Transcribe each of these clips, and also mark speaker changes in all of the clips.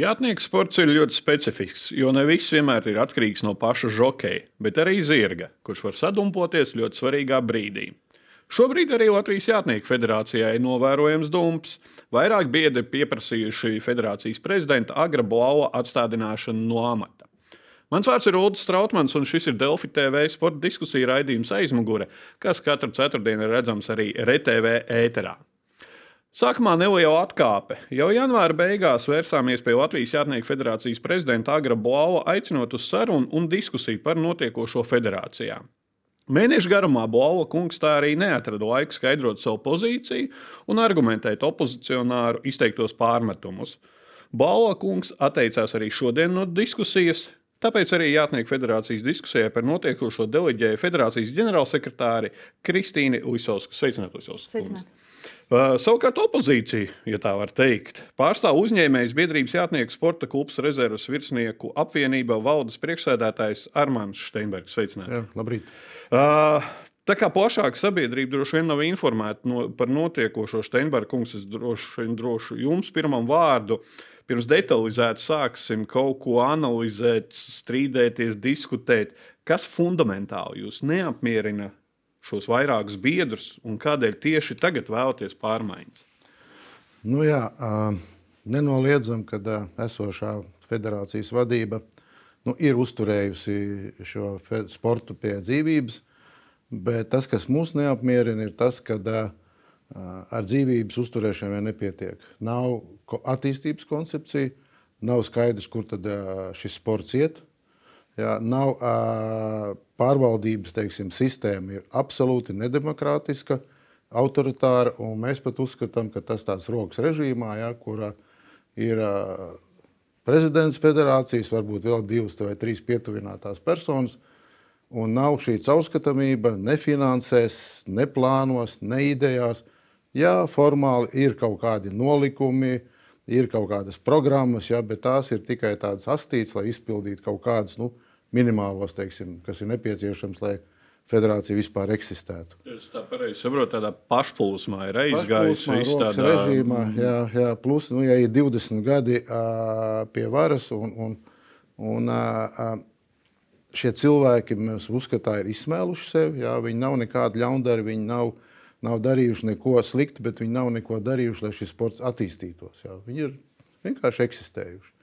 Speaker 1: Jātnieku sports ir ļoti specifisks, jo ne viss vienmēr ir atkarīgs no paša žokeja, bet arī zirga, kurš var sadumpoties ļoti svarīgā brīdī. Šobrīd arī Latvijas Jātnieku federācijā ir novērojams dumps. Vairāk biedri pieprasījuši federācijas prezidenta Agra Blauva atstādināšanu no amata. Mans vārds ir Ulrichs Strautmans, un šis ir Delfi TV sporta diskusija raidījums aizmugure, kas katru ceturtdienu ir redzams arī RTV ēterā. Sākumā neliela atkāpe. Jau janvāra beigās vērsāmies pie Latvijas Jātnieku federācijas prezidenta Agra Blauva, aicinot uz sarunu un diskusiju par notiekošo federācijā. Mēneša garumā Blauva kungs tā arī neatrada laiku skaidrot savu pozīciju un argumentēt opozicionāru izteiktos pārmetumus. Blauva kungs atteicās arī šodien no diskusijas, Tāpēc arī Jātnieku federācijas diskusijā par notiekošo deleģēja federācijas ģenerālsekretāri Kristīne Uisovska. Sveicināt, Uisovska! Uh, savukārt opozīcija, ja tā var teikt, pārstāv uzņēmējs biedrības Jātnieku sporta klubs rezerves virsnieku apvienība valdes priekšsēdētājs Armāns Steinbergs. Sveicināti!
Speaker 2: Jā, labrīt!
Speaker 1: Uh, Tā kā plašāka sabiedrība droši vien nav informēta no, par notiekošo Steinberga kungs, es droši vien drošu jums pirmam vārdu. Pirms detalizēti sāksim kaut ko analizēt, strīdēties, diskutēt, kas fundamentāli jūs neapmierina šos vairākus biedrus un kādēļ tieši tagad vēlaties pārmaiņas?
Speaker 2: Nu jā, nenoliedzam, ka esošā federācijas vadība nu, ir uzturējusi šo sportu pie dzīvības. Bet tas, kas mūs neapmierina, ir tas, ka ar dzīvības uzturēšanu vien nepietiek. Nav attīstības koncepcija, nav skaidrs, kur tad šis sports iet. Jā, nav uh, pārvaldības teiksim, sistēma, ir absolūti nedemokrātiska, autoritāra. Mēs pat uzskatām, ka tas tāds rokas režīmā, jā, kurā ir uh, prezidents federācijas, varbūt vēl divas vai trīs pietuvinātās personas. Un nav šī caurskatāmība ne finansēs, ne plānos, ne idejās. Jā, formāli ir kaut kādi nolikumi, ir kaut kādas programmas, jā, bet tās ir tikai tādas astītas, lai izpildītu kaut kādus nu, minimālos, teiksim, kas ir nepieciešams, lai federācija vispār eksistētu.
Speaker 1: Es tā pareizi saprotu, tādā pašplūsmā ir aizgājusi
Speaker 2: viss tādā režīmā. Jā, jā, plus, nu, ja ir 20 gadi uh, pie varas un, un, un uh, šie cilvēki, mēs uzskatām, ir izsmēluši sevi. Jā, viņi nav nekādi ļaundari, viņi nav, nav darījuši neko sliktu, bet viņi nav neko darījuši, lai šis sports attīstītos. Jā. Viņi ir vienkārši eksistējuši.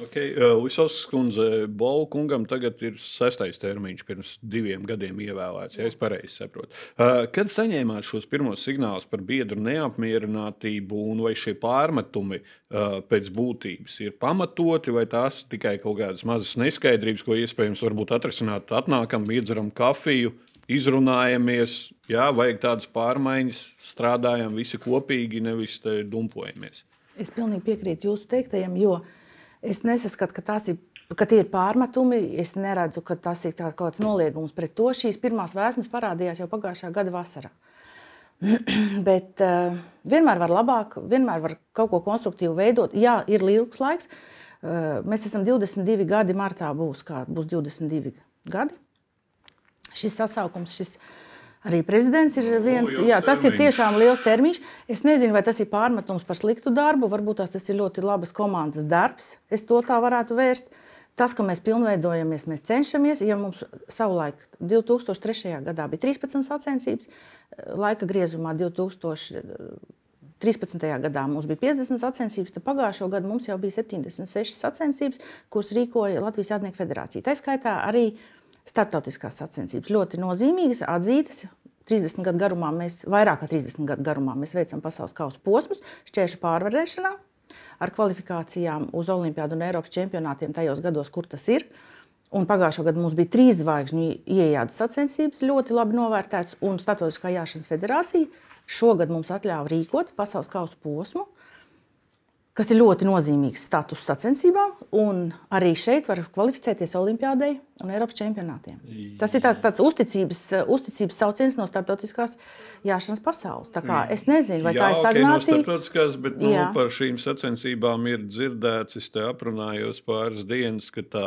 Speaker 1: Okay. Uh, Lisovs kundze, Bola kungam tagad ir sestais termiņš, pirms diviem gadiem ievēlēts, ja es pareizi saprotu. Uh, kad saņēmāt šos pirmos signālus par biedru neapmierinātību, un vai šie pārmetumi uh, pēc būtības ir pamatoti, vai tās tikai kaut kādas mazas neskaidrības, ko iespējams varbūt atrisināt, atnākam, iedzeram kafiju, izrunājamies, jā, vajag tādas pārmaiņas, strādājam visi kopīgi, nevis dumpojamies.
Speaker 3: Es pilnīgi piekrītu jūsu teiktajam, jo Es nesaskatu, ka tas ir. Ka tie ir pārmetumi, es neredzu, ka tas ir kaut kāds noliegums pret to. Šīs pirmās vēsmas parādījās jau pagājušā gada vasarā. Bet uh, vienmēr var labāk, vienmēr var kaut ko konstruktīvu veidot. Jā, ir ilgs laiks. Uh, mēs esam 22 gadi, martā būs, kā, būs 22 gadi. Šis sasaukums, šis Arī prezidents ir viens. O, jā, tas termiņš. ir tiešām liels termiņš. Es nezinu, vai tas ir pārmetums par sliktu darbu. Varbūt tas ir ļoti labs komandas darbs. Es to tā varētu vērst. Tas, ka mēs pilnveidojamies, mēs cenšamies. Ja mums savulaik 2003. gadā bija 13 sacensības, laika griezumā 2013. gadā mums bija 50 sacensības, tad pagājušo gadu mums jau bija 76 sacensības, kuras rīkoja Latvijas Jātnieku federācija. Tā skaitā arī uh, starptautiskās sacensības. Ļoti nozīmīgas, atzītas. 30 gadu garumā mēs, vairāk kā 30 gadu garumā, mēs veicam pasaules kausa posmus, šķēršu pārvarēšanā ar kvalifikācijām uz Olimpiādu un Eiropas čempionātiem tajos gados, kur tas ir. Un pagājušā gada mums bija trīs zvaigžņu ienākas sacensības, ļoti labi novērtētas, un Startautiskā jāšanas federācija šogad mums atļāva rīkot pasaules kausa posmu, kas ir ļoti nozīmīgs status sacensībām. Arī šeit var kvalificēties Olimpijādei un Eiropas čempionātiem. Tas ir tāds, tāds uzticības, uzticības sauciens no starptautiskās jāšanas pasaules. Es nezinu, vai
Speaker 1: Jā,
Speaker 3: tā ir stagnācija.
Speaker 1: No starptautiskās, bet nu,
Speaker 3: Jā.
Speaker 1: par šīm sacensībām ir dzirdēts. Es te aprunājos pāris dienas, ka tā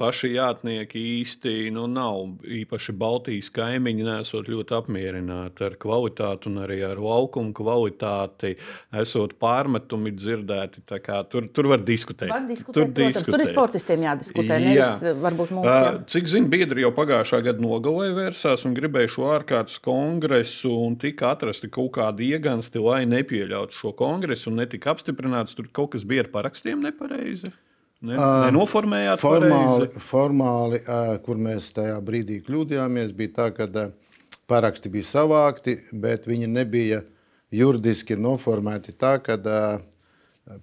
Speaker 1: paši jātnieki īsti nu, nav īpaši Baltijas kaimiņi, nesot ļoti apmierināti ar kvalitāti un arī ar laukumu kvalitāti. Esot pārmetumi dzirdēti, tā kā tur, tur var diskutēt.
Speaker 3: Var diskutēt,
Speaker 1: Tur
Speaker 3: protams, tur ir
Speaker 1: diskutēt.
Speaker 3: sportistiem jādiskutē.
Speaker 1: Jā.
Speaker 3: Nevis, varbūt mums, jā.
Speaker 1: Cik zinu, biedri jau pagājušā gada nogalē vērsās un gribēja šo ārkārtas kongresu, un tika atrasti kaut kādi iegansti, lai nepieļautu šo kongresu, un netika apstiprināts. Tur kaut kas bija ar parakstiem nepareizi. Ne, nenoformējāt
Speaker 2: Formāli,
Speaker 1: pareizi.
Speaker 2: formāli ā, kur mēs tajā brīdī kļūdījāmies, bija tā, ka ā, paraksti bija savākti, bet viņi nebija juridiski noformēti tā, ka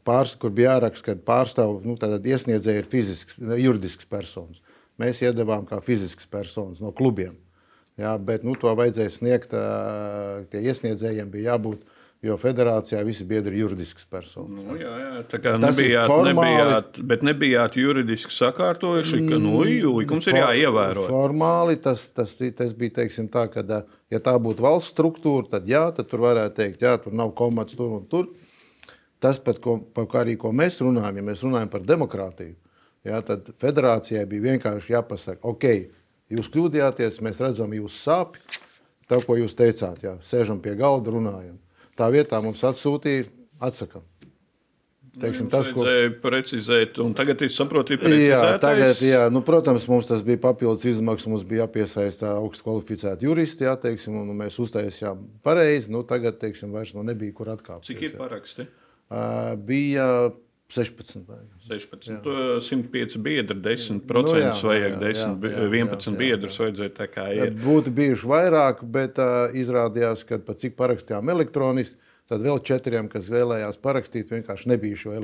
Speaker 2: pārs, kur bija jāraksta, ka pārstāv nu, tātad iesniedzēji ir fizisks, juridisks personas. Mēs iedavām kā fizisks personas no klubiem. Jā, bet nu, to vajadzēja sniegt, tie iesniedzējiem bija jābūt, jo federācijā visi biedri ir juridisks personas.
Speaker 1: Nu, jā, jā, tā kā
Speaker 2: Tas ir
Speaker 1: nebijāt,
Speaker 2: formāli.
Speaker 1: nebijāt, bet nebijāt juridiski sakārtojuši, ka nu, likums ir
Speaker 2: For-
Speaker 1: jāievēro.
Speaker 2: Formāli tas, tas, tas bija teiksim, tā, ka, ja tā būtu valsts struktūra, tad jā, tad tur varētu teikt, jā, tur nav komats tur un tur. Tas, pat, ko, par ko arī ko mēs runājam, ja mēs runājam par demokrātiju, jā, tad federācijai bija vienkārši jāpasaka, ok, jūs kļūdījāties, mēs redzam jūsu sāpes, tā, ko jūs teicāt, jā, sēžam pie galda, runājam. Tā vietā mums atsūtīja, atsakām. Teiksim,
Speaker 1: Jums
Speaker 2: tas, ko,
Speaker 1: precizēt, un tagad es saprotu, ir
Speaker 2: Jā, tagad, jā, nu, protams, mums tas bija papildus izmaksas. Mums bija jāpiesaista augstu kvalificēti juristi, jā, teiksim, un mēs uztaisījām pareizi. Nu, tagad, teiksim, vairs nu, nebija kur atkāpties.
Speaker 1: Cik ir
Speaker 2: jā.
Speaker 1: paraksti?
Speaker 2: Ā, Bija 16. laikam.
Speaker 1: 16, to 105 biedri, 10%
Speaker 2: Nu, jā,
Speaker 1: vajag,
Speaker 2: jā,
Speaker 1: 10,
Speaker 2: jā, jā,
Speaker 1: 11
Speaker 2: jā, jā,
Speaker 1: biedrus vajadzēja tā kā ir.
Speaker 2: Būtu bijuši vairāk, bet uh, izrādījās, ka pat cik parakstījām elektroniski, tad vēl četriem, kas vēlējās parakstīt, vienkārši nebija šo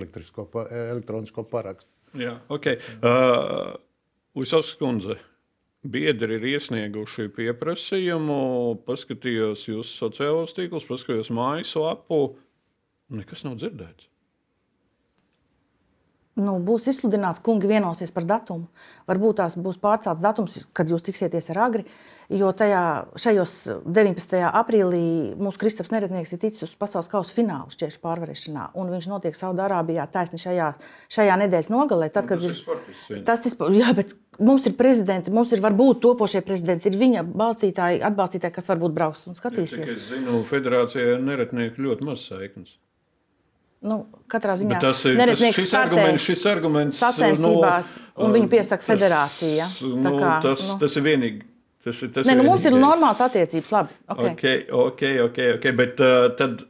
Speaker 2: pa- elektronisko parakstu.
Speaker 1: Jā, ok. Uh, Uisovs kundze, biedri ir iesnieguši pieprasījumu, paskatījos jūsu sociālos tīklus, paskatījos mājaslapu. Nekas nav dzirdēts.
Speaker 3: Nu, būs izsludināts, kungi vienosies par datumu. Varbūt tās būs pārcelts datums, kad jūs tiksieties ar agri. Jo tajā, šajos 19. aprīlī mūsu Kristaps Neretnieks ir ticis uz pasaules kausa finālu šķiešu pārvarēšanā. Un viņš notiek Saudārābijā taisni šajā, šajā nedēļas nogalē. Tad, kad
Speaker 1: Tas ir sportists.
Speaker 3: Tas ir, jā, bet mums ir prezidenti, mums ir varbūt topošie prezidenti, ir viņa balstītāji, atbalstītāji, kas varbūt brauks un
Speaker 1: Cik
Speaker 3: skatīsies.
Speaker 1: es zinu, federācijai ar neretnieku ļoti maz saiknes.
Speaker 3: Nu, katrā ziņā
Speaker 1: Bet tas ir tas, šis arguments, šis arguments
Speaker 3: sacensībās, un viņu piesaka
Speaker 1: tas-
Speaker 3: federācija. Tā
Speaker 1: Nu,
Speaker 3: kā,
Speaker 1: tas,
Speaker 3: nu.
Speaker 1: tas ir vienīgi. Tas ir, tas
Speaker 3: Nē, nu, mums ir normāls attiecības. Labi, okay.
Speaker 1: Okay, ok, ok, ok. Bet uh, tad,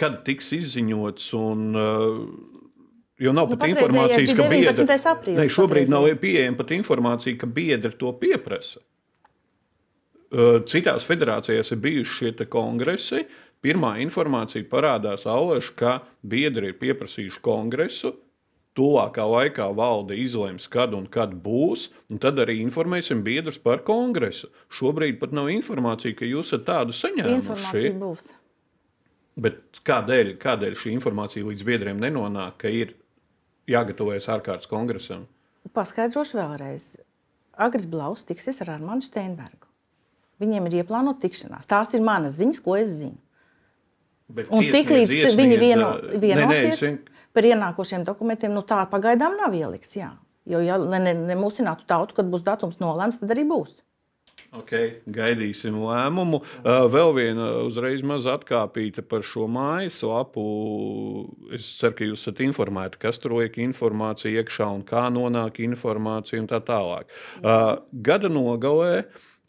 Speaker 1: kad tiks izziņots un. Uh, Jo nav
Speaker 3: Nu,
Speaker 1: pat informācijas, ka biedri,
Speaker 3: 19. aprīlis
Speaker 1: ne, šobrīd nav pieejama pat informācija, ka biedri to pieprasa. Uh, Citās federācijās ir bijuši šie te kongresi. Pirmā informācija parādās Auleša, ka biedri ir pieprasījuši kongresu. Tuvākā laikā valde izlems, kad un kad būs, un tad arī informēsim biedrus par kongresu. Šobrīd pat nav informācija, ka jūs esat tādu saņēmuši.
Speaker 3: Informācija būs.
Speaker 1: Bet kādēļ, kādēļ šī informācija līdz biedriem nenonāk, ka ir jāgatavojas ārkārtas kongresam?
Speaker 3: Paskaidrošu vēlreiz. Agris Blaus tiksies ar Armānu Steinbergu. Viņiem ir ieplānota tikšanās. Tās ir manas ziņas, ko es zinu.
Speaker 1: Bet
Speaker 3: Un tiklīdz
Speaker 1: iesniedz,
Speaker 3: viņi vieno, vienosies
Speaker 1: es vien-
Speaker 3: par ienākošiem dokumentiem, nu tā pagaidām nav ielikts. Jā. Jo, ja ne, ne, nemūsinātu tautu, kad būs datums nolēmts, tad arī būs.
Speaker 1: Okay, gaidīsim lēmumu. Uh, vēl viena uzreiz maz atkāpīta par šo mājaslapu. Es ceru, ka jūs esat informēti, kas tur liek informāciju iekšā un kā nonāk informācija un tā tālāk. Uh, gada nogalē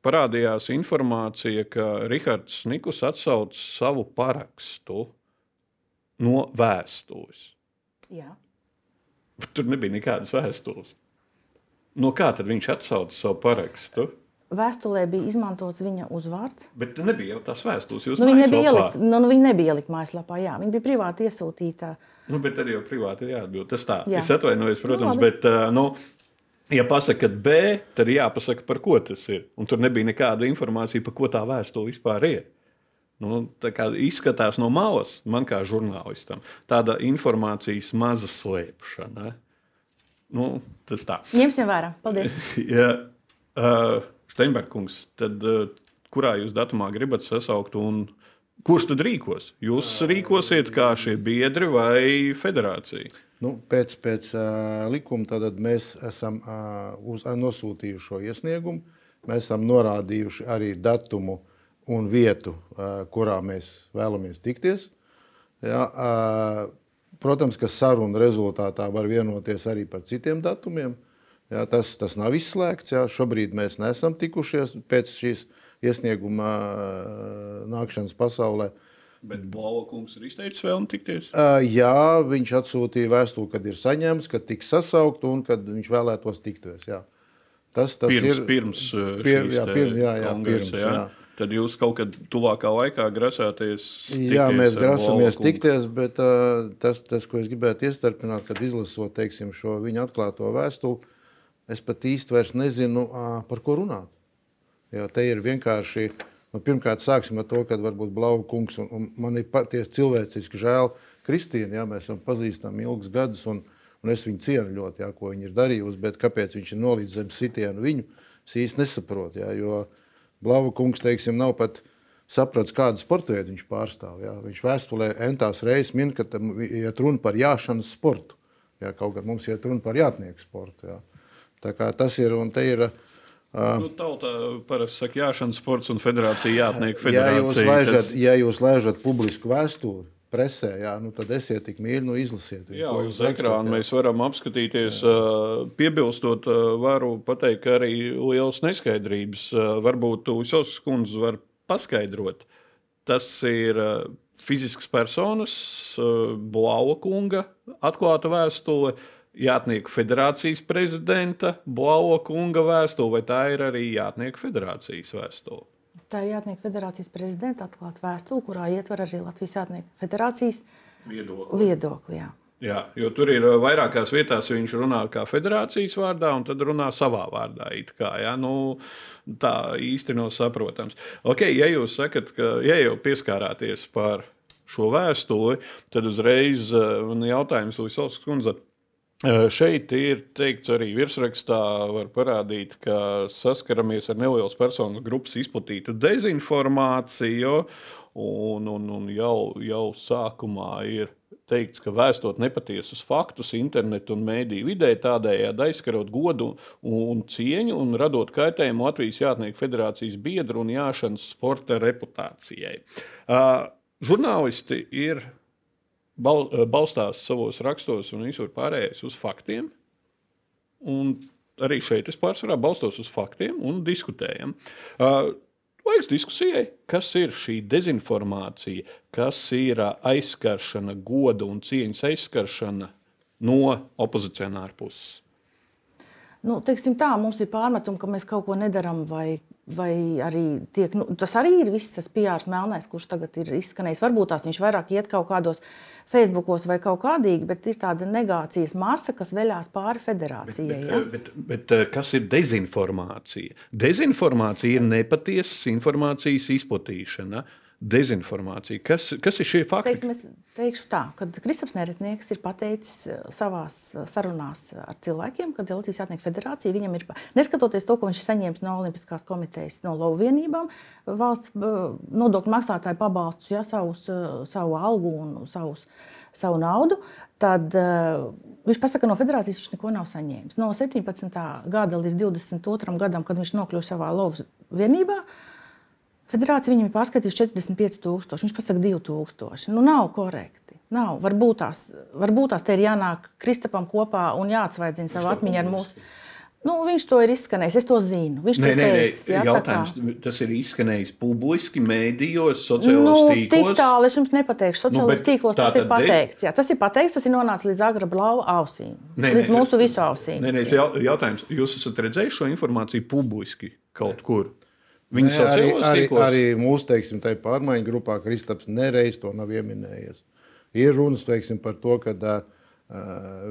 Speaker 1: parādījās informācija, ka Rihards Nikus atsauc savu parakstu no vēstules.
Speaker 3: Jā.
Speaker 1: Bet tur nebija nekādas vēstules. No kā tad viņš atsauca savu parakstu?
Speaker 3: Vēstulē bija izmantots viņa uzvārds.
Speaker 1: Bet nebija jau tās vēstules.
Speaker 3: Nu, viņa, nebija ielikt, nu, nu, viņa nebija ielikt mājaslapā. Jā. Viņa bija privāti iesūtīta.
Speaker 1: Nu, bet arī jau privāti ir jāatbild. Tas tā.
Speaker 3: Jā.
Speaker 1: Es atvainojos, protams,
Speaker 3: Nu, labi.
Speaker 1: bet, nu, ja pasakāt B, tad jāpasaka, par ko tas ir. Un tur nebija nekāda informācija, par ko tā vēstule vispār ir. Nu, tā kā izskatās no malas, man kā žurnālistam, tāda informācijas maza slēpšana. Nu, tas tā.
Speaker 3: Ņemsim vērā. Paldies.
Speaker 1: Ja Uh, Steinbergs, tad uh, kurā jūs datumā gribat sasaukt un kurš tad rīkos? Jūs rīkosiet kā šie biedri vai federācija?
Speaker 2: Nu, pēc pēc uh, likuma mēs esam uh, uz, nosūtījuši šo iesniegumu. Mēs esam norādījuši arī datumu un vietu, uh, kurā mēs vēlamies tikties. Ja, uh, protams, ka sarunu rezultātā var vienoties arī par citiem datumiem. Jā, tas, tas nav izslēgts. Jā. Šobrīd mēs neesam tikušies pēc šīs iesnieguma nākšanas pasaulē.
Speaker 1: Bet Blauva kungs ir izteicis vēlmi tikties?
Speaker 2: Uh, jā, viņš atsūtīja vēstuli, kad ir saņemts, kad tiks sasaukt un kad viņš vēlētos tikties. Jā.
Speaker 1: Tas, tas pirms, ir pirms
Speaker 2: pir, jā, pirms, jā, jā,
Speaker 1: kongresa, pirms, jā. jā. Tad jūs kaut kad tuvākā laikā grasāties?
Speaker 2: Jā, mēs grasamies tikties, bet uh, tas, tas, ko es gribētu iestarpināt, kad izlasot teiksim, šo viņa atklāto vēstuli, es pat īsti vairs nezinu, uh, par ko runāt. Jo te ir vienkārši, nu, pirmkārt, sāksim ar to, ka varbūt Blau kungs, un, un man ir patiesi cilvēciski žēl Kristīna, jā, mēs esam pazīstami ilgus gadus, un, un es viņu cienu ļoti, jā, ko viņa ir darījusi, bet kāpēc viņš ir nolīdz zem sitienu viņu, īsti nesaprotu, jā, jo, Blava kungs teiksim, nav pat sapratis, kādu sporta veidu viņš pārstāv. Jā. Viņš vēstulē entās reizes min, ka iet runa par jāšanas sportu. Jā, kaut gan mums iet runa par jātnieku sportu. Jā. Tā kā tas ir un te ir.
Speaker 1: Uh, nu, tautā parasti saka, jāšanas sports un federācija jātnieku federācija.
Speaker 2: Ja jūs laižat, tas... ja jūs laižat publisku vēstuli, presē, jā, nu tad esiet tik mīļi, nu izlasiet.
Speaker 1: Viņu, jā, uz ekrāna mēs varam apskatīties. Jā. Piebilstot, varu pateikt, ka arī liels neskaidrības. Varbūt Usovs kundze var paskaidrot. Tas ir fizisks personas, Blauva kunga atklāta vēstule. Jātnieku federācijas prezidenta Blauva kunga vēstule, vai tā ir arī Jātnieku federācijas vēstule?
Speaker 3: Tā ir Jātnieku federācijas prezidenta atklāta vēstule, kurā ietver arī Latvijas Jātnieku federācijas viedokli. viedokli jā.
Speaker 1: Jā, jo tur ir uh, vairākās vietās, viņš runā kā federācijas vārdā, un tad runā savā vārdā. Kā, ja? nu, tā īsti nav saprotams. Okay, ja jūs sakat, ka ja jau pieskārāties par šo vēstuli, tad uzreiz uh, man jautājums Līsovas kundzei Šeit ir teikts arī virsrakstā, var parādīt, ka saskaramies ar nelielas personu grupas izplatītu dezinformāciju. Un, un, un jau, jau sākumā ir teikts, ka vēstot nepatiesus faktus internetu un mēdīju vidē, tādējādi aizskarot godu un cieņu un radot kaitējumu Latvijas Jātnieku federācijas biedru un jāšanas sporta reputācijai. Uh, žurnālisti ir bal, eh, balstās savos rakstos un visur pārējais uz faktiem. Un arī šeit es pārsvarā balstos uz faktiem un diskutējam. Uh, Laiks diskusijai, kas ir šī dezinformācija, kas ir uh, aizskaršana, goda un cieņas aizskaršana no opozicionāra puses.
Speaker 3: Nu, tā, mums ir pārmetumi, ka mēs kaut ko nedarām, vai, vai arī tiek, nu, tas arī ir viss tas PR melnais, kurš tagad ir izskanējis. Varbūt tās viņš vairāk iet kaut kādos Facebookos vai kaut kādīgi, bet ir tāda negācijas masa, kas veļās pāri federācijai.
Speaker 1: Bet, bet, bet, bet eh, kas ir dezinformācija? Dezinformācija ir nepatiesas informācijas izplatīšana. Uh, dezinformācija. Kas, kas ir šie fakti?
Speaker 3: Teiksim, es teikšu tā, ka Kristaps Neretnieks ir pateicis eh, savā eh, sarunās ar cilvēkiem, ka Latvijas Jātnieku federācija viņam ir, neskatoties to, ko viņš saņēma no Olimpiskās komitejas, no lauva vienībām, valsts eh, nodokļu maksātāju pabalstus, ja, savus, savu algu un savus, savu naudu, tad uh, viņš pasaka, ka no federācijas viņš neko nav saņēmis. No 17. gada līdz 22. gadam, kad viņš nokļuva savā lauva vienībā, uh, Federācija viņam ir paskatījusi 45,000. Viņš pasakā 2,000. Nu, nav korekti. Nav. Varbūt tās, varbūt tās te ir jānāk Kristapam kopā un jāatsvaidzina savu atmiņu ar mūsu. Nu, viņš to ir izskanējis, es to zinu. Viņš nē, to teicis. Nē,
Speaker 1: nē, jautājums, kā... Tas ir izskanējis publiski, mēdījos, sociālajos nu, tīklos.
Speaker 3: Tik tālu es jums nepateikšu. Sociālajos nu, tīklos tas ir pateikts. Jā, tas ir pateikts, tas ir nonācis līdz agra blauva ausīm. Nē, līdz nē, mūsu visu ausīm.
Speaker 1: Nē, nē, jautājums, jūs esat redzējuši šo informāciju publiski kaut kur?
Speaker 2: Viņi Nē, arī, arī, arī mūsu teiksim, pārmaiņu grupā Kristaps nereiz to nav pieminējies. Ir runas teiksim, par to, ka uh,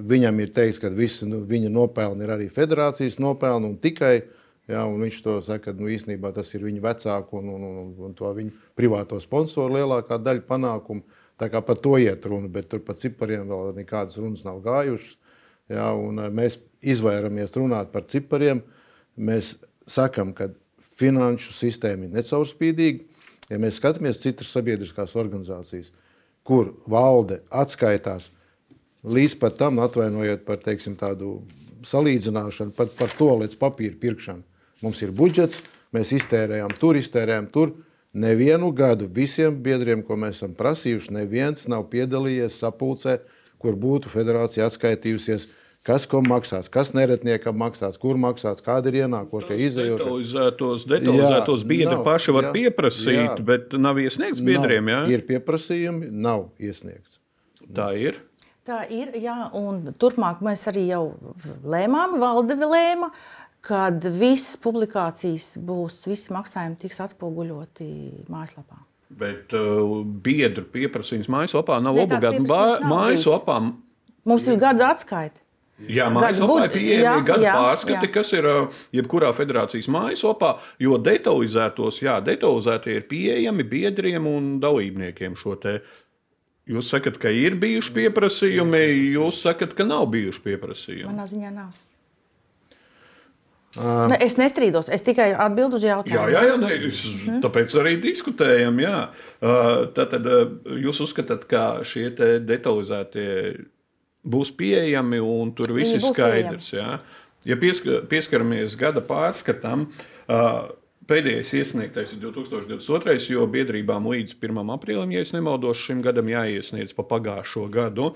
Speaker 2: viņam ir teikts, ka visi nu, viņa nopelni ir arī federācijas nopelni un tikai. Jā, un viņš to saka, ka nu, īstenībā tas ir viņa vecāku un, un, un, un to viņa privāto sponsoru lielākā daļa panākumu. Tā kā par to iet runa, bet tur par cipariem vēl nekādas runas nav gājušas. Un, mēs izvairamies runāt par cipariem. Mēs sakām, ka finanšu sistēma ir necaurspīdīga, ja mēs skatāmies citas sabiedriskās organizācijas, kur valde atskaitās līdz pat tam, atvainojiet par teiksim, tādu salīdzināšanu, pat par to līdz papīra pirkšanu. Mums ir budžets, mēs iztērējām tur, iztērējām tur. Nevienu gadu visiem biedriem, ko mēs esam prasījuši, neviens nav piedalījies sapulcē, kur būtu federācija atskaitījusies kas ko maksās, kas neretniekam maksās, kur maksās, kāda ir ienākošie izējošie.
Speaker 1: Detalizētos, detalizētos jā, biedri nav, paši var jā, pieprasīt, jā. bet nav iesniegts biedriem.
Speaker 2: Nav, ir pieprasījumi, nav iesniegts.
Speaker 1: Tā ir.
Speaker 3: Tā ir, jā, un turpmāk mēs arī jau lēmām, valde lēma, kad visas publikācijas būs, visi maksājumi tiks atspoguļoti mājaslapā.
Speaker 1: Bet uh, biedru pieprasījums mājaslapā nav obligāti. Mājaslapā
Speaker 3: mums ir gada atskaita.
Speaker 1: Jā, mājaslapā ir pieejami gada jā, pārskati, jā. kas ir jebkurā federācijas mājaslapā, jo detalizētos, jā, detalizētie ir pieejami biedriem un dalībniekiem šo te. Jūs sakat, ka ir bijuši pieprasījumi, jūs sakat, ka nav bijuši pieprasījumi.
Speaker 3: Manā ziņā nav. Ne, es nestrīdos, es tikai atbildu uz jautājumu.
Speaker 1: Jā, jā, jā ne, es, mm. tāpēc arī diskutējam. Jā. Tad, tad jūs uzskatāt, ka šie detalizētie būs pieejami un tur viss ir skaidrs. Jā. Ja pieskaramies gada pārskatam, pēdējais iesniegtais ir 2022, jo biedrībām līdz 1. aprīlim, ja nemaldos, šim gadam jāiesniedz pa pagājušo gadu.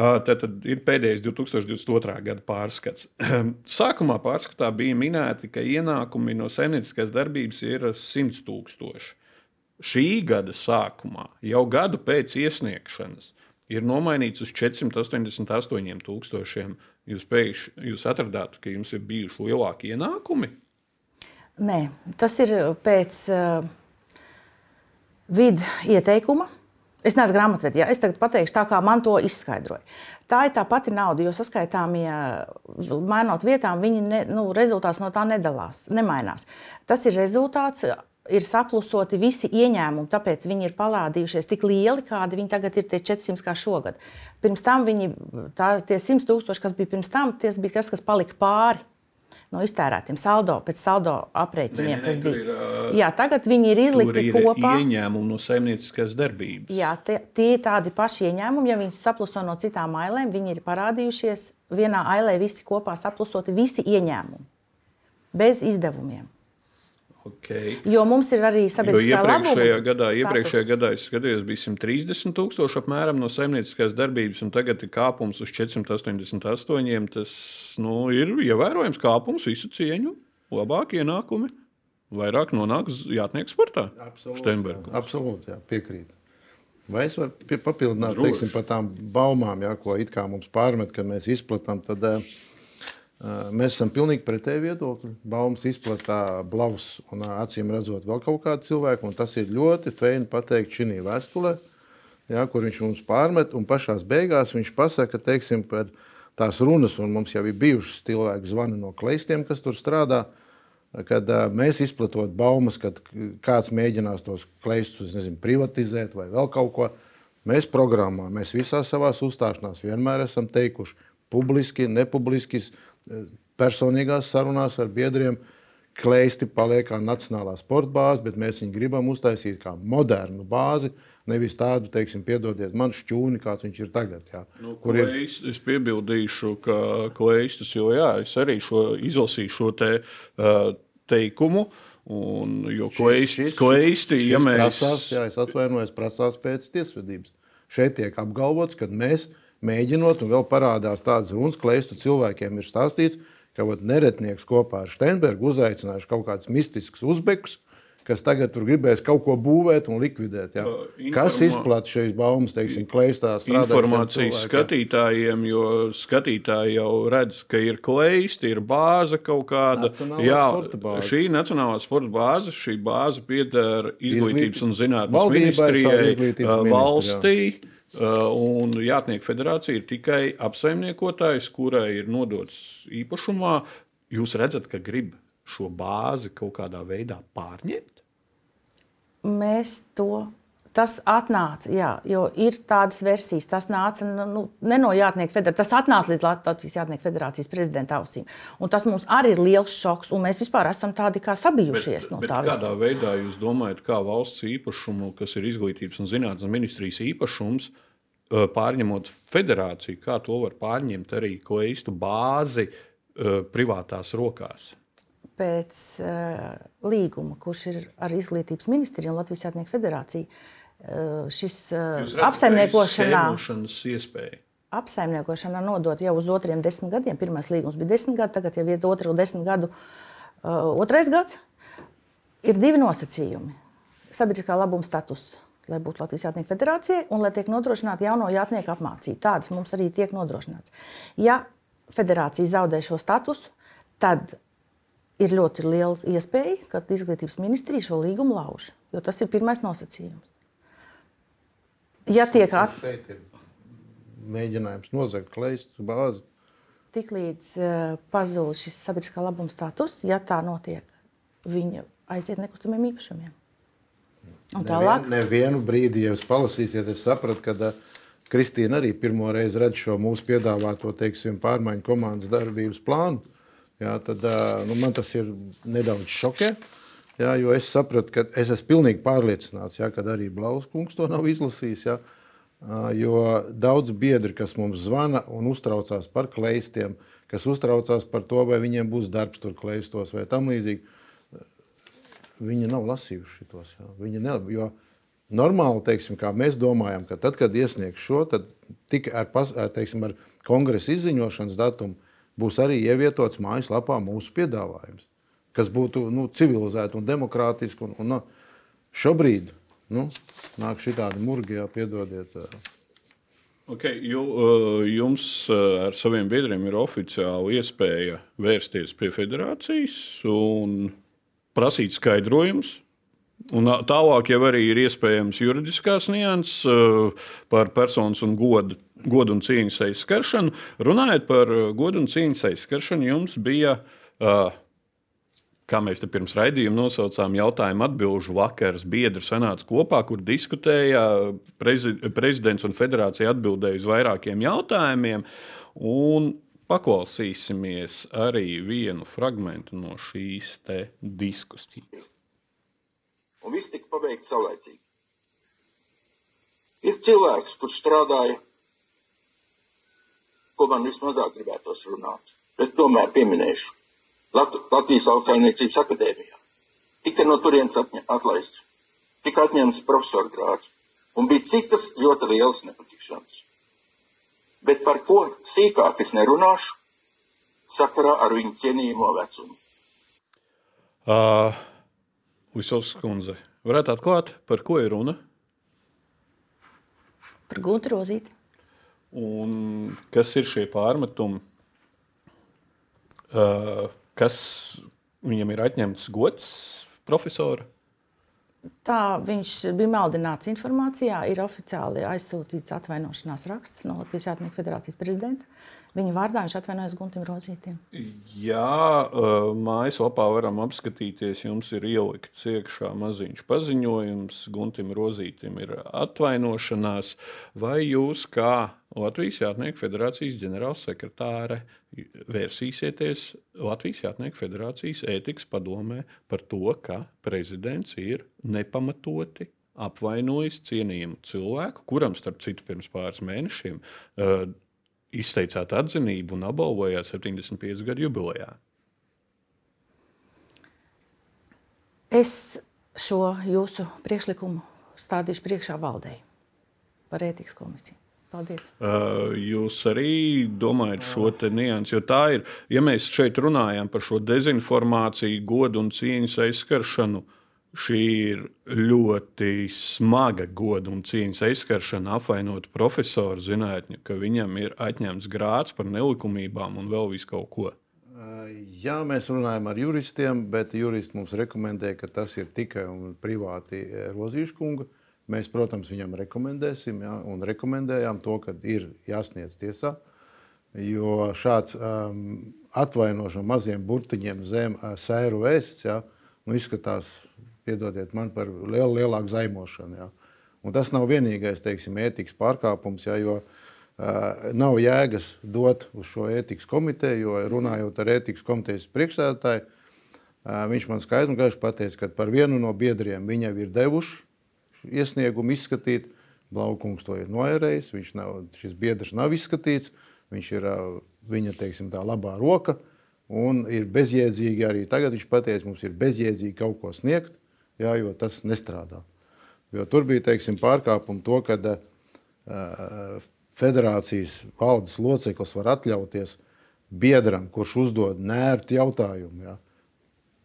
Speaker 1: Tad, tad ir pēdējais 2022. gada pārskats. Sākumā pārskatā bija minēti, ka ienākumi no saimnieciskās darbības ir 100 tūkstoši. Šī gada sākumā, jau gadu pēc iesniegšanas, ir nomainīts uz 488 tūkstošiem. Jūs pēkšņi jūs atradāt, ka jums ir bijuši lielāki ienākumi?
Speaker 3: Nē, tas ir pēc uh, vidu ieteikuma. Es neesmu grāmatvedis. Ja? Es tagad pateikšu tā, kā man to izskaidroja. Tā ir tā pati nauda, jo saskaitāmie, ja mainot vietām, viņi ne, nu, rezultāts no tā nedalās, nemainās. Tas ir rezultāts ir saplusoti visi ieņēmumi, tāpēc viņi ir parādījušies tik lieli, kādi viņi tagad ir tie 400 kā šogad. Pirms tam viņi, tā, tie 100 tūkstoši, kas bija pirms tam, tas bija tas, kas palika pāri. No iztērētiem saldo, pēc saldo aprēķiniem. Tas bija. Ir, uh, jā, tagad viņi ir izlikti ir kopā.
Speaker 1: Ieņēmumi no saimnieciskās darbības.
Speaker 3: Jā, tie, tie ir tādi paši ieņēmumi. Ja viņi sapluso no citām ailēm, viņi ir parādījušies vienā ailē visi kopā saplusoti visi ieņēmumi. Bez izdevumiem.
Speaker 1: Okay.
Speaker 3: Jo mums ir arī sabiedriskā
Speaker 1: iepriekšējā gadā, status. iepriekšējā gadā es skatījos, bija 130 tūkstoši apmēram no saimnieciskās darbības, un tagad ir kāpums uz 488. Tas nu, ir ievērojams kāpums visu cieņu, labākie ienākumi. Vairāk nonāk jātnieks sportā.
Speaker 2: Absolūti, jā, absolūti jā, piekrīt. Vai es varu papildināt teiksim, par tām baumām, jā, ko it kā mums pārmet, kad mēs izplatām? Tad, uh, Mēs esam pilnīgi pretēji viedokļi. Baumas izplatā blakus un acīm redzot vēl kaut kādu cilvēku. Tas ir ļoti feini pateikt šī vēstulē, ja, kur viņš mums pārmet. Un pašā beigās viņš pasaka, teiksim, par tās runas, un mums jau ir bijušas cilvēki zvani no kleistiem, kas tur strādā. Kad mēs izplatot baumas, kad kāds mēģinās tos kleistus nezinu, privatizēt vai vēl kaut ko, mēs programmā, mēs visās savās uzstāšanās vienmēr esam teikuši, publiski, nepubliski, personīgās sarunās ar biedriem. Kleisti paliek kā nacionālā sporta bāze, bet mēs viņu gribam uztaisīt kā modernu bāzi, nevis tādu, teiksim, piedodiet, man šķūni, kāds viņš ir tagad. Jā,
Speaker 1: nu, kur ir? Es piebildīšu, ka kleistus, jo jā, es arī šo, izlasīju šo te, uh, teikumu. Un, jo kleisti ja mēs...
Speaker 2: prasās, jā, es atvainojos, prasās pēc tiesvedības. Šeit tiek apgalvots, ka mēs mēģinot, un vēl parādās tādas runas, kleistu cilvēkiem ir stāstīts, ka vat, neretnieks kopā ar Steinbergu uzaicinājuši kaut kādus mistiskus uzbekus, kas tagad tur gribēs kaut ko būvēt un likvidēt. Ja? Informā... Kas izplatīja šīs baumas, teiksim, kleistās
Speaker 1: informācijas skatītājiem, jo skatītāji jau redz, ka ir kleisti, ir bāze kaut kāda. Jā, bāze. šī nacionālā sporta bāze, šī bāze pieder izglītības un zinātnes ministrijai, valstī. Jā un Jātnieku federācija ir tikai apsaimniekotājs, kurai ir nodots īpašumā. Jūs redzat, ka grib šo bāzi kaut kādā veidā pārņemt?
Speaker 3: Mēs to Tas atnāca, jā, jo ir tādas versijas. Tas nāca nu, nu ne no Jātnieku federācijas, tas atnāca līdz Latvijas Jātnieku federācijas prezidenta ausīm. Un tas mums arī ir liels šoks, un mēs vispār esam tādi kā sabijušies
Speaker 1: bet,
Speaker 3: no
Speaker 1: bet
Speaker 3: tā.
Speaker 1: Kādā visa. veidā jūs domājat, kā valsts īpašumu, kas ir izglītības un zinātnes ministrijas īpašums, pārņemot federāciju, kā to var pārņemt arī ko īstu bāzi privātās rokās?
Speaker 3: Pēc uh, līguma, kurš ir ar Izglītības ministriju un Latvijas Jātnieku federāciju, uh, Eh, šis eh, apsaimniekošanā. Apsaimniekošanā nodot jau uz otriem desmit gadiem. Pirmais līgums bija desmit gadi, tagad jau ir otru desmit gadu uh, otrais gads. Ir divi nosacījumi. Sabiedriskā labuma status, lai būtu Latvijas Jātnieku federācijai un lai tiek nodrošināta jauno jātnieku apmācība. Tādas mums arī tiek nodrošināts. Ja federācija zaudē šo statusu, tad ir ļoti liela iespēja, ka izglītības ministrija šo līgumu lauž. Jo tas ir pirmais nosacījums ja tiek
Speaker 2: atklāts, mēģinājums nozagt kleistu bāzi.
Speaker 3: Tiklīdz uh, pazūd šis sabiedriskā labuma status, ja tā notiek, viņa aiziet nekustamiem īpašumiem.
Speaker 2: Un tālāk, nevienu, nevienu brīdi, ja jūs palasīsiet, es sapratu, ka uh, Kristīna arī pirmo reizi redz šo mūsu piedāvāto teiksim, pārmaiņu komandas darbības plānu. Jā, tad, uh, nu, man tas ir nedaudz šokē. Jā, jo es sapratu, ka es esmu pilnīgi pārliecināts, jā, ka arī Blauskungs to nav izlasījis. Jā, jo daudz biedri, kas mums zvana un uztraucās par kleistiem, kas uztraucās par to, vai viņiem būs darbs tur kleistos vai tam līdzīgi, viņi nav lasījuši tos. Jā. Viņi ne, jo normāli, teiksim, kā mēs domājam, ka tad, kad iesniegs šo, tad tikai ar, ar, teiksim, ar kongresa izziņošanas datumu būs arī ievietots mājaslapā mūsu piedāvājums kas būtu nu, civilizēti un demokrātiski. Un, un, nu, šobrīd nu, nāk šī tāda murgija, piedodiet.
Speaker 1: Okay, jums ar saviem biedriem ir oficiāli iespēja vērsties pie federācijas un prasīt skaidrojumus. Un tālāk jau arī ir iespējams juridiskās nianses par personas un godu, godu un cīņas aizskaršanu. Runājot par godu un cīņas aizskaršanu, jums bija uh, kā mēs te pirms raidījuma nosaucām, jautājumu atbildžu vakars. Biedri sanāca kopā, kur diskutēja. Prezi, prezidents un federācija atbildēja uz vairākiem jautājumiem. Un paklausīsimies arī vienu fragment no šīs diskusijas.
Speaker 4: Un viss tika pabeigts saulēcīgi. Ir cilvēks, kurš strādāja, ko man vismazāk gribētos runāt, bet tomēr pieminēšu. Lat Latvijas Austrāniecības akadēmijā. Tika no turienes atlaists, tika atņemts profesora grāds un bija citas ļoti lielas nepatikšanas. Bet par ko sīkāk es nerunāšu sakarā ar viņu cienījamo vecumu.
Speaker 1: Uh, Uzsovs kundze, varētu atklāt, par ko ir runa?
Speaker 3: Par gūtu rozīti.
Speaker 1: Un kas ir šie pārmetumi? Uh, Kas viņam ir atņemts gods, profesora?
Speaker 3: Tā viņš bija maldināts informācijā, ir oficiāli aizsūtīts atvainošanās raksts no Latvijas Jātnieku federācijas prezidenta. Viņa vārdā viņš atvainojas Guntim Rozītam.
Speaker 1: Jā, mājaslapā varam apskatīties. Jums ir ielikts iekšā maziņš paziņojums. Guntim Rozītam ir atvainošanās. Vai jūs, kā Latvijas Jātnieku federācijas ģenerālsekretāre, vērsīsieties Latvijas Jātnieku federācijas ētikas padomē par to, ka prezidents ir nepamatoti apvainojis cienījumu cilvēku, kuram, starp citu, pirms pāris mēnešiem uh, izteicāt atzinību un apbalvojāt 75 gadu jubilejā.
Speaker 3: Es šo jūsu priekšlikumu stādīšu priekšā valdei par ētikas komisiju. Paldies.
Speaker 1: Uh, jūs arī domājat šo niansu, jo tā ir, ja mēs šeit runājam par šo dezinformāciju, godu un cieņas aizskaršanu, šī ir ļoti smaga goda un cieņas aizskaršana, apvainot profesoru zinātņu, ka viņam ir atņemts grāts par nelikumībām un vēl visu kaut ko.
Speaker 2: Jā, mēs runājam ar juristiem, bet juristi mums rekomendē, ka tas ir tikai un privāti Rozīša kunga Mēs, protams, viņam rekomendēsim, ja, un rekomendējām to, ka ir jāsniedz tiesā. Jo šāds um, atvainošana maziem burtiņiem zem uh, sēru vēsts ja, nu, izskatās, piedodiet man, par lielu, lielāku zaimošanu. Ja. Un tas nav vienīgais teiksim, ētikas pārkāpums, ja, jo uh, nav jēgas dot uz šo ētikas komiteju, jo runājot ar ētikas komitejas priekšstādātāju, uh, viņš man skaidri un gaiši pateica, ka par vienu no biedriem viņam ir devuši iesniegumu izskatīt. Blaukungs to ir noērējis, viņš nav, šis biedrs nav izskatīts, viņš ir viņa teiksim, tā labā roka. Un ir bezjēdzīgi arī tagad. Viņš pateica, mums ir bezjēdzīgi kaut ko sniegt, jā, jo tas nestrādā. Jo tur bija teiksim, pārkāpumi to, ka uh, federācijas valdes loceklis var atļauties biedram, kurš uzdod nērtu jautājumu, ja,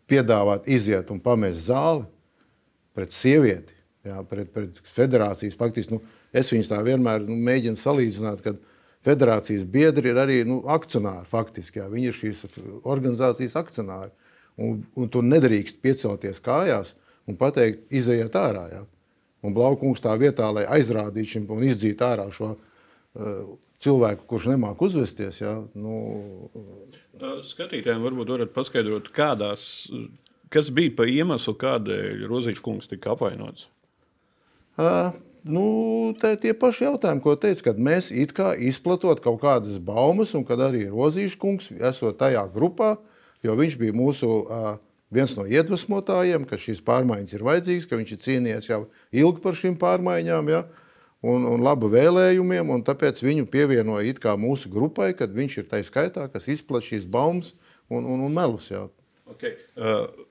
Speaker 2: piedāvāt iziet un pamest zāli pret sievieti, ja, pret, pret federācijas. Faktiski nu, es viņus tā vienmēr nu, mēģinu salīdzināt, kad federācijas biedri ir arī nu, akcionāri. Faktiski, ja, viņi ir šīs organizācijas akcionāri. Un, un tu nedrīkst piecelties kājās un pateikt, izejiet ārā. Ja. Un Blaukungs tā vietā, lai aizrādītu šim un izdzītu ārā šo uh, cilvēku, kurš nemāk uzvesties. Ja, nu...
Speaker 1: Skatītājiem varbūt varat paskaidrot, kādās, kas bija pa iemeslu, kādēļ Rozīčs kungs tika apvainots.
Speaker 2: Nu, tie paši jautājumi, ko teica, kad mēs it kā izplatot kaut kādas baumas, un kad arī Rozīčs kungs esot tajā grupā, jo viņš bija mūsu uh, viens no iedvesmotājiem, ka šīs pārmaiņas ir vajadzīgas, ka viņš ir cīnījies jau ilgi par šīm pārmaiņām. Ja? Un, un labu vēlējumiem, un tāpēc viņu pievienoja it kā mūsu grupai, kad viņš ir tai skaitā, kas izplatīja šīs baumas un, un, un melus. Jā.
Speaker 1: Okay. Uh,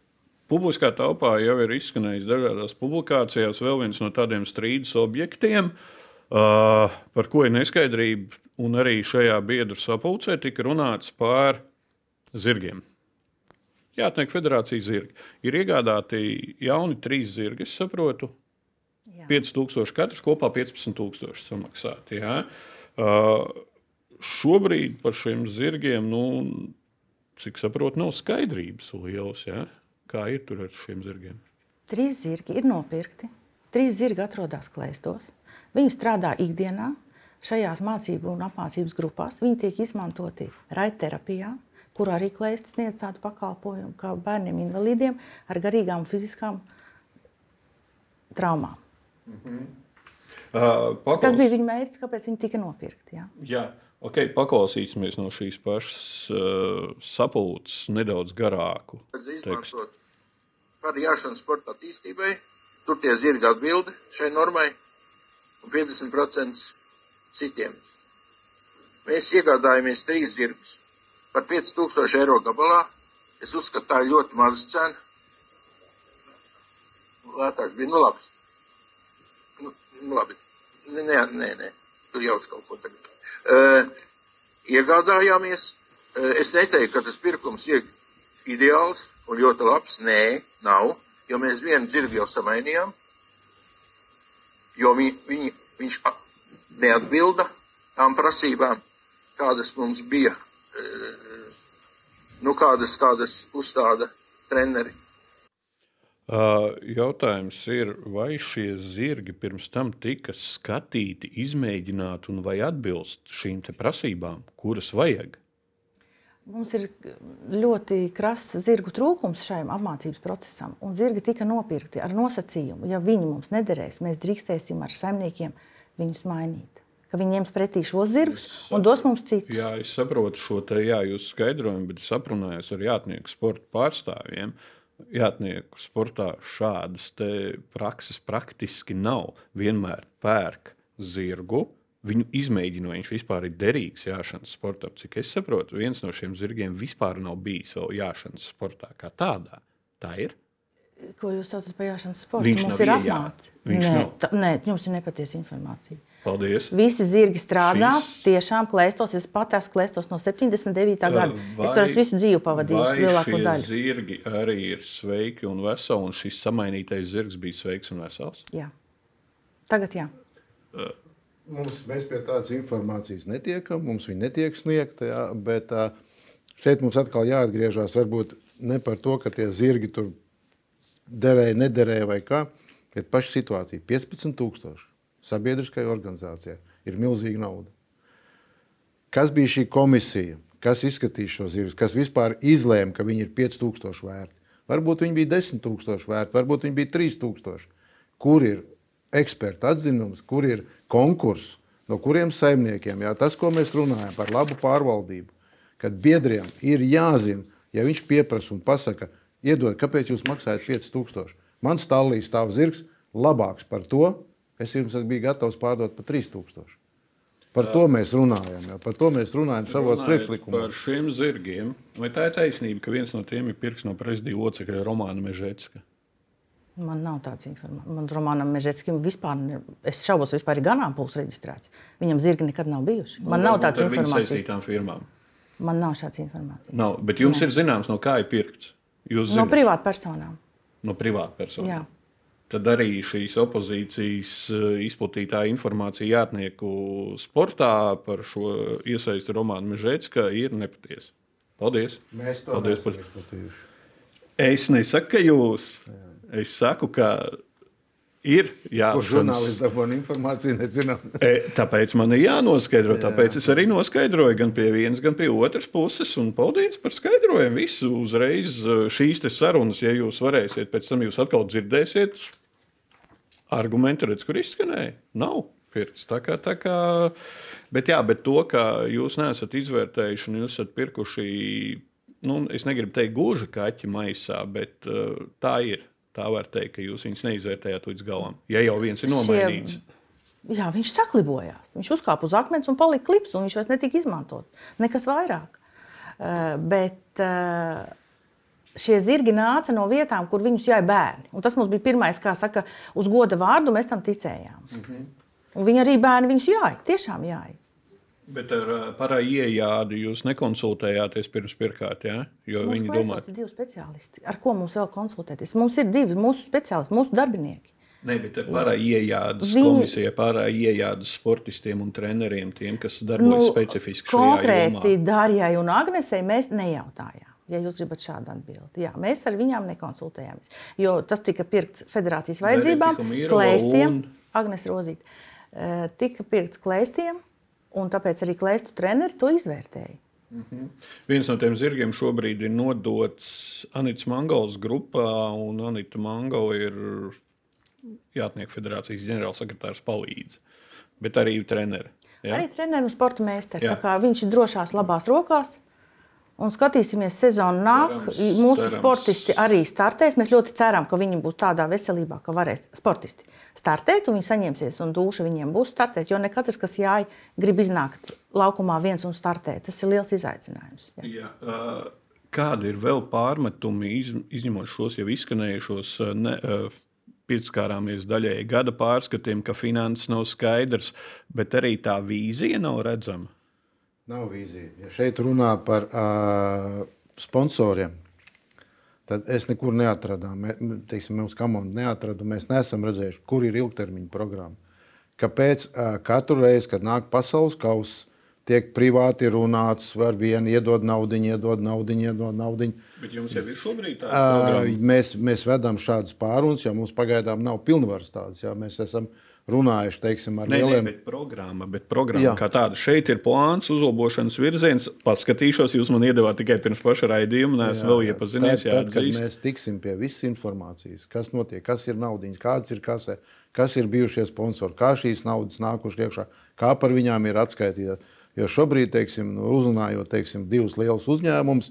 Speaker 1: publiskā telpā jau ir izskanējis dažādās publikācijās vēl viens no tādiem strīdus objektiem, uh, par ko ir neskaidrība. Un arī šajā biedru sapulcē tika runāts par zirgiem. Jātniek federācijas zirgi. Ir iegādāti jauni trīs zirgi, es saprotu. Jā. 5000 katrs kopā 15,000 samaksāti. Jā. Uh, šobrīd par šiem zirgiem, nu, cik saprotu, nav skaidrības lielas. Jā. Kā ir tur ar šiem zirgiem?
Speaker 3: Trīs zirgi ir nopirkti. Trīs zirgi atrodas klēstos. Viņi strādā ikdienā šajās mācību un apmācības grupās. Viņi tiek izmantoti raidterapijā kur arī klēsts sniedz tādu pakalpojumu kā bērniem invalīdiem ar garīgām un fiziskām traumām. Mm -hmm. uh, paklaus... Tas bija viņa mērķis, kāpēc viņi tika nopirkti. Jā,
Speaker 1: jā. Okay, paklausīsimies no šīs pašas uh, sapulces nedaudz garāku.
Speaker 4: Izmantot variāšanu sporta attīstībai, tur tie zirgi atbildi šai normai un 50% citiem. Mēs iegādājamies trīs zirgus par 5000 eiro gabalā. Es uzskatu, tā ir ļoti maza cena. Lētāks bija, nu labi. Nu, nu labi. Nē, nē, nē, tur jau uz kaut ko tagad. Uh, iegādājāmies. Uh, es neteiktu, ka tas pirkums ir ideāls un ļoti labs. Nē, nav, jo mēs vienu dzirdu jau samainījām, jo vi, viņi, viņš neatbilda tām prasībām, kādas mums bija nu, kādas, kādas uzstāda treneri.
Speaker 1: Jautājums ir, vai šie zirgi pirms tam tika skatīti, izmēģināti un vai atbilst šīm prasībām, kuras vajag?
Speaker 3: Mums ir ļoti krasts zirgu trūkums šajam apmācības procesam, un zirgi tika nopirkti ar nosacījumu, ja viņi mums nederēs, mēs drīkstēsim ar saimniekiem viņus mainīt ka viņi ņems pretī šos zirgus un dos mums citus.
Speaker 1: Jā, es saprotu šo te jā, jūsu skaidrojumu, bet es aprunājos ar jātnieku sporta pārstāvjiem. Jātnieku sportā šādas prakses praktiski nav. Vienmēr pērk zirgu, viņu izmēģina, viņš vispār ir derīgs jāšanas sportam. Cik es saprotu, viens no šiem zirgiem vispār nav bijis vēl jāšanas sportā kā tādā. Tā ir.
Speaker 3: Ko jūs saucat par jāšanas sportu? Viņš mums ir apmācīts. Nē, tā, nē, jums ir nepatiesa informācija.
Speaker 1: Paldies.
Speaker 3: Visi zirgi strādā, Šis... tiešām klēstos. Es pat esmu klēstos no 79. gada. Vai, es tur esmu visu dzīvi pavadījis lielāko daļu.
Speaker 1: Zirgi arī ir sveiki un veseli, un šis samainītais zirgs bija sveiks un vesels.
Speaker 3: Jā. Tagad jā.
Speaker 2: Uh. Mums, mēs pie tādas informācijas netiekam, mums viņa netiek sniegta, jā, bet šeit mums atkal jāatgriežas varbūt ne par to, ka tie zirgi tur derēja, nederēja vai kā, bet paša situācija - 15,000 sabiedriskai organizācijai ir milzīga nauda. Kas bija šī komisija, kas izskatīja šo zirgus, kas vispār izlēma, ka viņi ir 5000 vērti? Varbūt viņi bija 10,000 vērti, varbūt viņi bija 3000. Kur ir eksperta atzinums, kur ir konkurss, no kuriem saimniekiem, jā, tas, ko mēs runājam par labu pārvaldību, kad biedriem ir jāzina, ja viņš pieprasa un pasaka, iedod, kāpēc jūs maksājat 5000. Man stāvlī stāv zirgs labāks par to, es jums biju gatavs pārdot par 3000. Par to mēs runājam. Jā. Par to mēs runājam savos priekšlikumos.
Speaker 1: Par šiem zirgiem. Vai tā ir taisnība, ka viens no tiem ir pirks no prezidija locekļa Romāna Mežetska?
Speaker 3: Man nav tādas informācijas. Man Romanam Mežetskim vispār, ne, es šaubos, vispār ir ganāmpūls reģistrēts. Viņam zirgi nekad nav bijuši. Man
Speaker 1: Nu,
Speaker 3: nav tādas
Speaker 1: viņu
Speaker 3: informācijas.
Speaker 1: saistītām firmām.
Speaker 3: Man nav šādas informācijas.
Speaker 1: Nav, bet jums Nē. ir zināms, no kā ir pirkts. Jūs
Speaker 3: No
Speaker 1: zināt,
Speaker 3: privātpersonām.
Speaker 1: no privātpersonas.
Speaker 3: Jā.
Speaker 1: Tad arī šīs opozīcijas eh, izplatītā informācija jātnieku sportā par šo iesaistu Romānu Mežetska ir nepatiesa. Paldies!
Speaker 2: Mēs to
Speaker 1: Paldies par-
Speaker 2: izplatījuši.
Speaker 1: Es nesaku, ka jūs. Es saku, ka ir
Speaker 2: Kur
Speaker 1: jāatzīst.
Speaker 2: žurnālisti dabūna informāciju, nezinām.
Speaker 1: E, Tāpēc man ir jānoskaidro. Tāpēc es arī noskaidroju gan pie vienas, gan pie otras puses. Un paldies par skaidrojumu. Visu uzreiz e, šīs sarunas, ja jūs varēsiet, pēc tam jūs atkal dzirdēsiet argumentu, redz, kur izskanēja. Nav. Pirks. Tā kā, tā kā, bet, jā, bet to, ka jūs neesat izvērtējuši un jūs esat pirkuši, nu, es negribu teikt, gluži kaķi maisā, bet uh, tā ir. Tā var teikt, ka jūs viņus neizvērtējāt līdz galam. Ja jau viens ir nomainīts.
Speaker 3: Jā, viņš saklibojās. Viņš uzkāpa uz akmens un palika klips, un viņš vairs netika izmantot. Nekas vairāk. Uh, bet uh, šie zirgi nāca no vietām, kur viņus jāja bērni. Un tas mums bija pirmais, kā saka, uz goda vārdu, mēs tam ticējām. Mm -hmm. Un viņi arī bērni viņus jāja, tiešām jāja.
Speaker 1: Bet ar ā, parādu iejādi jūs nekonsultējāties pirms pirkāt, ja? jo
Speaker 3: Mums
Speaker 1: viņi domā,
Speaker 3: ir divi speciālisti. Ar ko mums vēl konsultēties? Mums ir divi mūsu speciālisti, mūsu darbinieki.
Speaker 1: ne, bet ar parādu iejādas
Speaker 3: Viņi-
Speaker 1: komisijai, parādu iejādas sportistiem un treneriem, tiem, kas darbojas specifiski
Speaker 3: Nu, konkrēti
Speaker 1: jomā.
Speaker 3: Dārijai un Agnesei mēs nejautājām. Ja jūs gribat šādu atbildi, Jā, mēs ar viņām nekonsultējāmies. Jo tas tika pirkts federācijas vajadzībām, klēstiem,
Speaker 1: un-
Speaker 3: Agnes Rozīt. eh, Tika pirkts klēstiem, un tāpēc arī klēstu treneri to izvērtēja.
Speaker 1: Viens no tiem zirgiem šobrīd ir nodots Anītas Mangolas grupā, un Anīta Mangola ir Jātnieku federācijas ģenerālsekretārs palīdz, bet arī treneri.
Speaker 3: Ja?
Speaker 1: Ja?
Speaker 3: Arī treneris un sporta meistars. Viņš ir drošās, labās rokās. Un skatīsimies, sezona nāk.
Speaker 1: Cerams,
Speaker 3: Mūsu
Speaker 1: cerams.
Speaker 3: sportisti arī startēs. Mēs ļoti ceram, ka viņi būs tādā veselībā, ka varēs sportisti startēt, un viņi saņemsies, un duša viņiem būs startēt. Jo ne katrs, kas jāj, grib iznākt laukumā viens un startēt. Tas ir liels izaicinājums. Jā.
Speaker 1: Jā, kādi ir vēl pārmetumi, iz, izņemot šos jau izskanējušos, ne, pieskārāmies daļai gada pārskatiem, ka finanses nav skaidrs, bet arī tā vīzija nav redzama.
Speaker 2: Nav vīzija. Ja šeit runā par uh, sponsoriem, tad es nekur neatradu. Mūsu komanda neatrada. Mēs neesam redzējuši, kur ir ilgtermiņa programma. Kāpēc uh, katru reizi, kad nāk pasaules kausa, tiek privāti runāts, var vienu iedot naudu, iedot naudu, iedot naudu.
Speaker 1: Bet jums jau ir šobrīd tāda
Speaker 2: Uh,
Speaker 1: programma.
Speaker 2: mēs, mēs vedam šādas pārunas, jo mums pagaidām nav pilnvaras tādas. Jā. Mēs esam runājuši teiksim, ar
Speaker 1: nē,
Speaker 2: lieliem
Speaker 1: bet programma, bet programma
Speaker 2: Jā.
Speaker 1: kā tāda. Šeit ir plāns, uzlabošanas virziens. Paskatīšos, jūs man iedavāt tikai pirms paša raidījuma, neesmu vēl iepazinies.
Speaker 2: Tad, tad, kad
Speaker 1: jāatzīst.
Speaker 2: mēs tiksim pie visas informācijas, kas notiek, kas ir naudiņas, kādas ir kasē, kas ir bijušie sponsori, kā šīs naudas nākušas iekšā, kā par viņām ir atskaitītas. Jo šobrīd, teiksim, nu, uzrunājot teiksim, divus lielus uzņēmumus,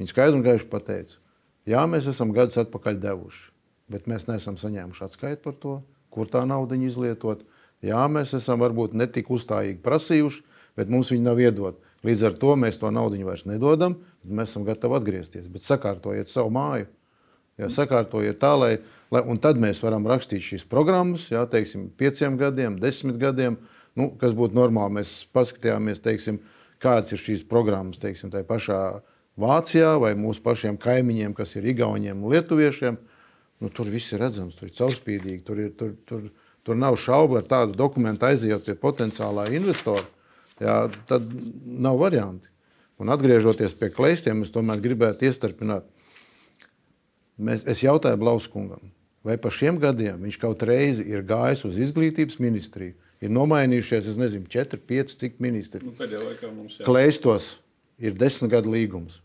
Speaker 2: viņi skaidri un gaiši pateica, jā, mēs esam gadus atpakaļ devuši, bet mēs neesam saņēmuši atskaitu par to, kur tā nauda izlietot. Jā, mēs esam varbūt netik uzstājīgi prasījuši, bet mums viņi nav iedot. Līdz ar to mēs to naudu vairs nedodam, mēs esam gatavi atgriezties. Bet sakārtojiet savu māju. Jā, sakārtojiet tā, lai, lai un tad mēs varam rakstīt šīs programmas, jā, teiksim, pieciem gadiem, desmit gadiem, nu, kas būtu normāli. Mēs paskatījāmies, teiksim, kādas ir šīs programmas, teiksim, tajā pašā Vācijā vai mūsu pašiem kaimiņiem, kas ir Igauniem un Lietuviešiem. Nu, tur viss ir redzams, tur ir caurspīdīgi, tur, ir, tur, tur, tur nav šaubu ar tādu dokumentu aizejot pie potenciālā investora. Jā, tad nav varianti. Un atgriežoties pie kleistiem, es tomēr gribētu iestarpināt. Mēs, es jautāju Blauskungam, vai pa šiem gadiem viņš kaut reizi ir gājis uz izglītības ministriju, ir nomainījušies, es nezinu, 4, 5, cik ministri.
Speaker 1: Nu, pēdējā laikā mums jā.
Speaker 2: Kleistos ir desmit gadu līgums.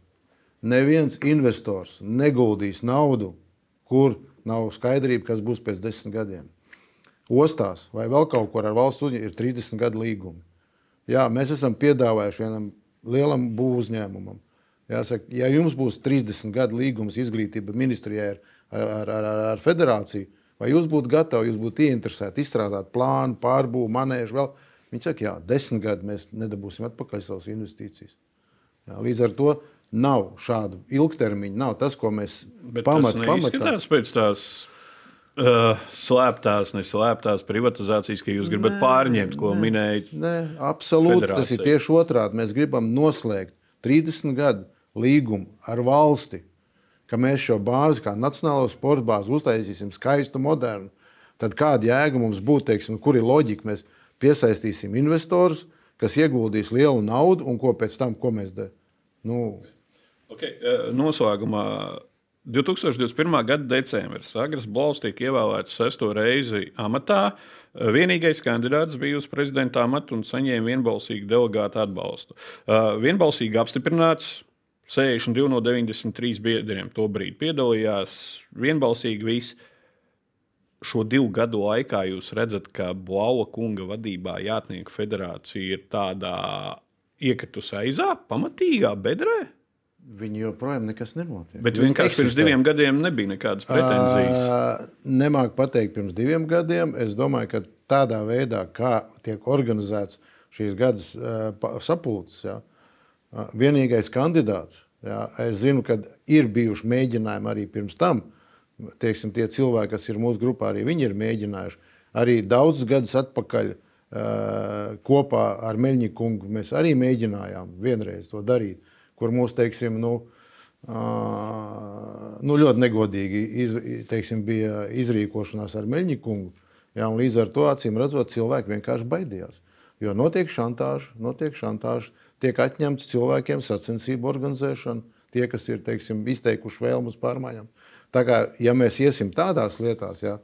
Speaker 2: Neviens investors neguldīs naudu, kur nav skaidrība, kas būs pēc desmit gadiem. ostās vai vēl kaut kur ar valsts uzņēmumu ir 30 gadu līgumi. Jā, mēs esam piedāvājuši vienam lielam būvniecībam. Jāsaka, ja jums būs 30 gadu līgums izglītība ministrijai ar, ar, ar, ar, ar federāciju, vai jūs būtu gatavi, jūs būtu ieinteresēti izstrādāt plānu, pārbūvi, manēžu vēl? Viņi saka, jā, desmit gadi mēs nedabūsim atpakaļ savas investīcijas. Jā, līdz ar to nav šādu ilgtermiņu, nav tas, ko mēs
Speaker 1: pamatām. Tas pēc tās uh, slēptās, neslēptās privatizācijas, ka jūs gribat nē, pārņemt, ko nē, minējāt.
Speaker 2: Nē, absolūti. Federācija. Tas ir tieši otrādi. Mēs gribam noslēgt 30 gadu līgumu ar valsti, ka mēs šo bāzi, kā nacionālo sporta bāzi, uztaisīsim skaistu, modernu. Tad kāda jēga mums būtu, teiksim, kur ir loģika? Mēs piesaistīsim investorus, kas ieguldīs lielu naudu, un ko pēc tam, ko mēs darām. Nu,
Speaker 1: okay. Eh, noslēgumā 2021. gada decembris Agris Bols tika ievēlēts sesto reizi amatā. Eh, vienīgais kandidāts bija uz prezidenta amatu un saņēma vienbalsīgu delegātu atbalstu. Uh, vienbalsīgi apstiprināts 62 no 93 biedriem to brīdi piedalījās. Vienbalsīgi visi šo divu gadu laikā jūs redzat, ka Blaua kunga vadībā Jātnieku federācija ir tādā iekritusi aizā, pamatīgā bedrē?
Speaker 2: Viņi joprojām nekas nenotiek.
Speaker 1: Bet vienkārši pirms diviem gadiem nebija nekādas pretenzijas.
Speaker 2: Uh, Nemāku pateikt, pirms diviem gadiem. Es domāju, ka tādā veidā, kā tiek organizēts šīs gadas uh, sapulces, ja, uh, vienīgais kandidāts. Ja, es zinu, ka ir bijuši mēģinājumi arī pirms tam. Uh, teiksim, tie cilvēki, kas ir mūsu grupā, arī viņi ir mēģinājuši. Arī daudzus gadus atpakaļ kopā ar Meļņiku kungu mēs arī mēģinājām vienreiz to darīt, kur mūs, teiksim, nu, nu, ļoti negodīgi iz, teiksim, bija izrīkošanās ar Meļņiku kungu. Ja, līdz ar to acīm redzot, cilvēki vienkārši baidījās. Jo notiek šantāža, notiek šantāža, tiek atņemts cilvēkiem sacensību organizēšana, tie, kas ir teiksim, izteikuši vēlmus pārmaiņām. Tā kā, ja mēs iesim tādās lietās, jā,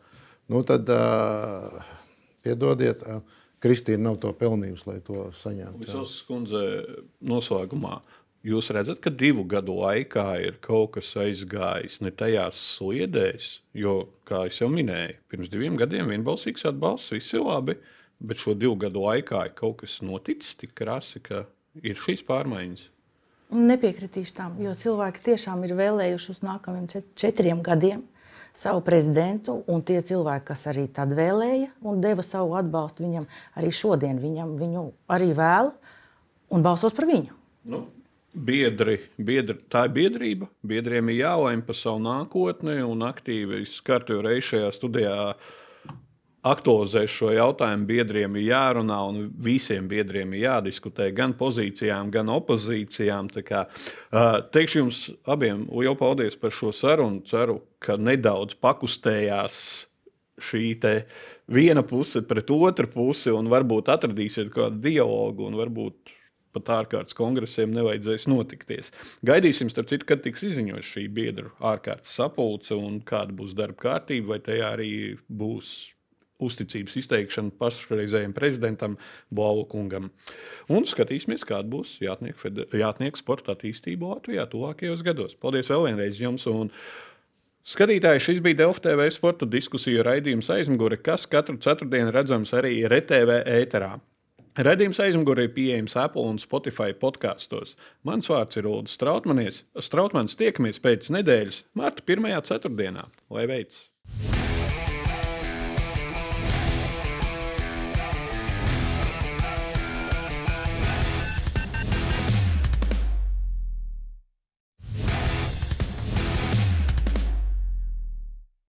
Speaker 2: nu tad uh, piedodiet, uh, Kristīna nav to pelnījusi, lai to saņemtu.
Speaker 1: Visas skundze noslēgumā. Jūs redzat, ka divu gadu laikā ir kaut kas aizgājis ne tajās sliedēs, jo, kā jau minēju, pirms diviem gadiem vienbalsīgs atbalsts, viss ir labi, bet šo divu gadu laikā ir kaut kas noticis tik krasi, ka ir šīs pārmaiņas.
Speaker 3: Nepiekritīšu tam, jo cilvēki tiešām ir vēlējuši uz nākamajiem četriem gadiem savu prezidentu, un tie cilvēki, kas arī tad vēlēja un deva savu atbalstu viņam, arī šodien viņam, viņu arī vēl un balsos par viņu.
Speaker 1: Nu. Biedri, biedri, tā ir biedrība. Biedriem ir jālēm par savu nākotni un aktīvi. Es kārtoju reizi šajā studijā uh, aktualizē šo jautājumu, biedriem ir jārunā un visiem biedriem ir jādiskutē gan pozīcijām, gan opozīcijām. Kā, teikšu jums abiem lielu paldies par šo sarunu. Ceru, ka nedaudz pakustējās šī viena puse pret otru pusi un varbūt atradīsiet kādu dialogu un varbūt pat ārkārtas kongresiem nevajadzēs notikties. Gaidīsim, starp citu, kad tiks izziņota šī biedru ārkārtas sapulce un kāda būs darba kārtība, vai tajā arī būs uzticības izteikšanu pašreizējiem prezidentam Blaukungam. Un skatīsimies, kāda būs jātnieku, jātnieku sporta attīstība Latvijā tuvākajos gados. Paldies vēl vienreiz jums! Skatītāji, šis bija Delfa TV sporta diskusiju raidījums aizmugure, kas katru ceturtdienu redzams arī RTV ēterā. Redījums aizmugurē pieejams Apple un Spotify podkāstos. Mans vārds ir Ulrichs Strautmanis. Strautmans tiekamies pēc nedēļas, Marta 1. ceturtdienā. Lai veicas!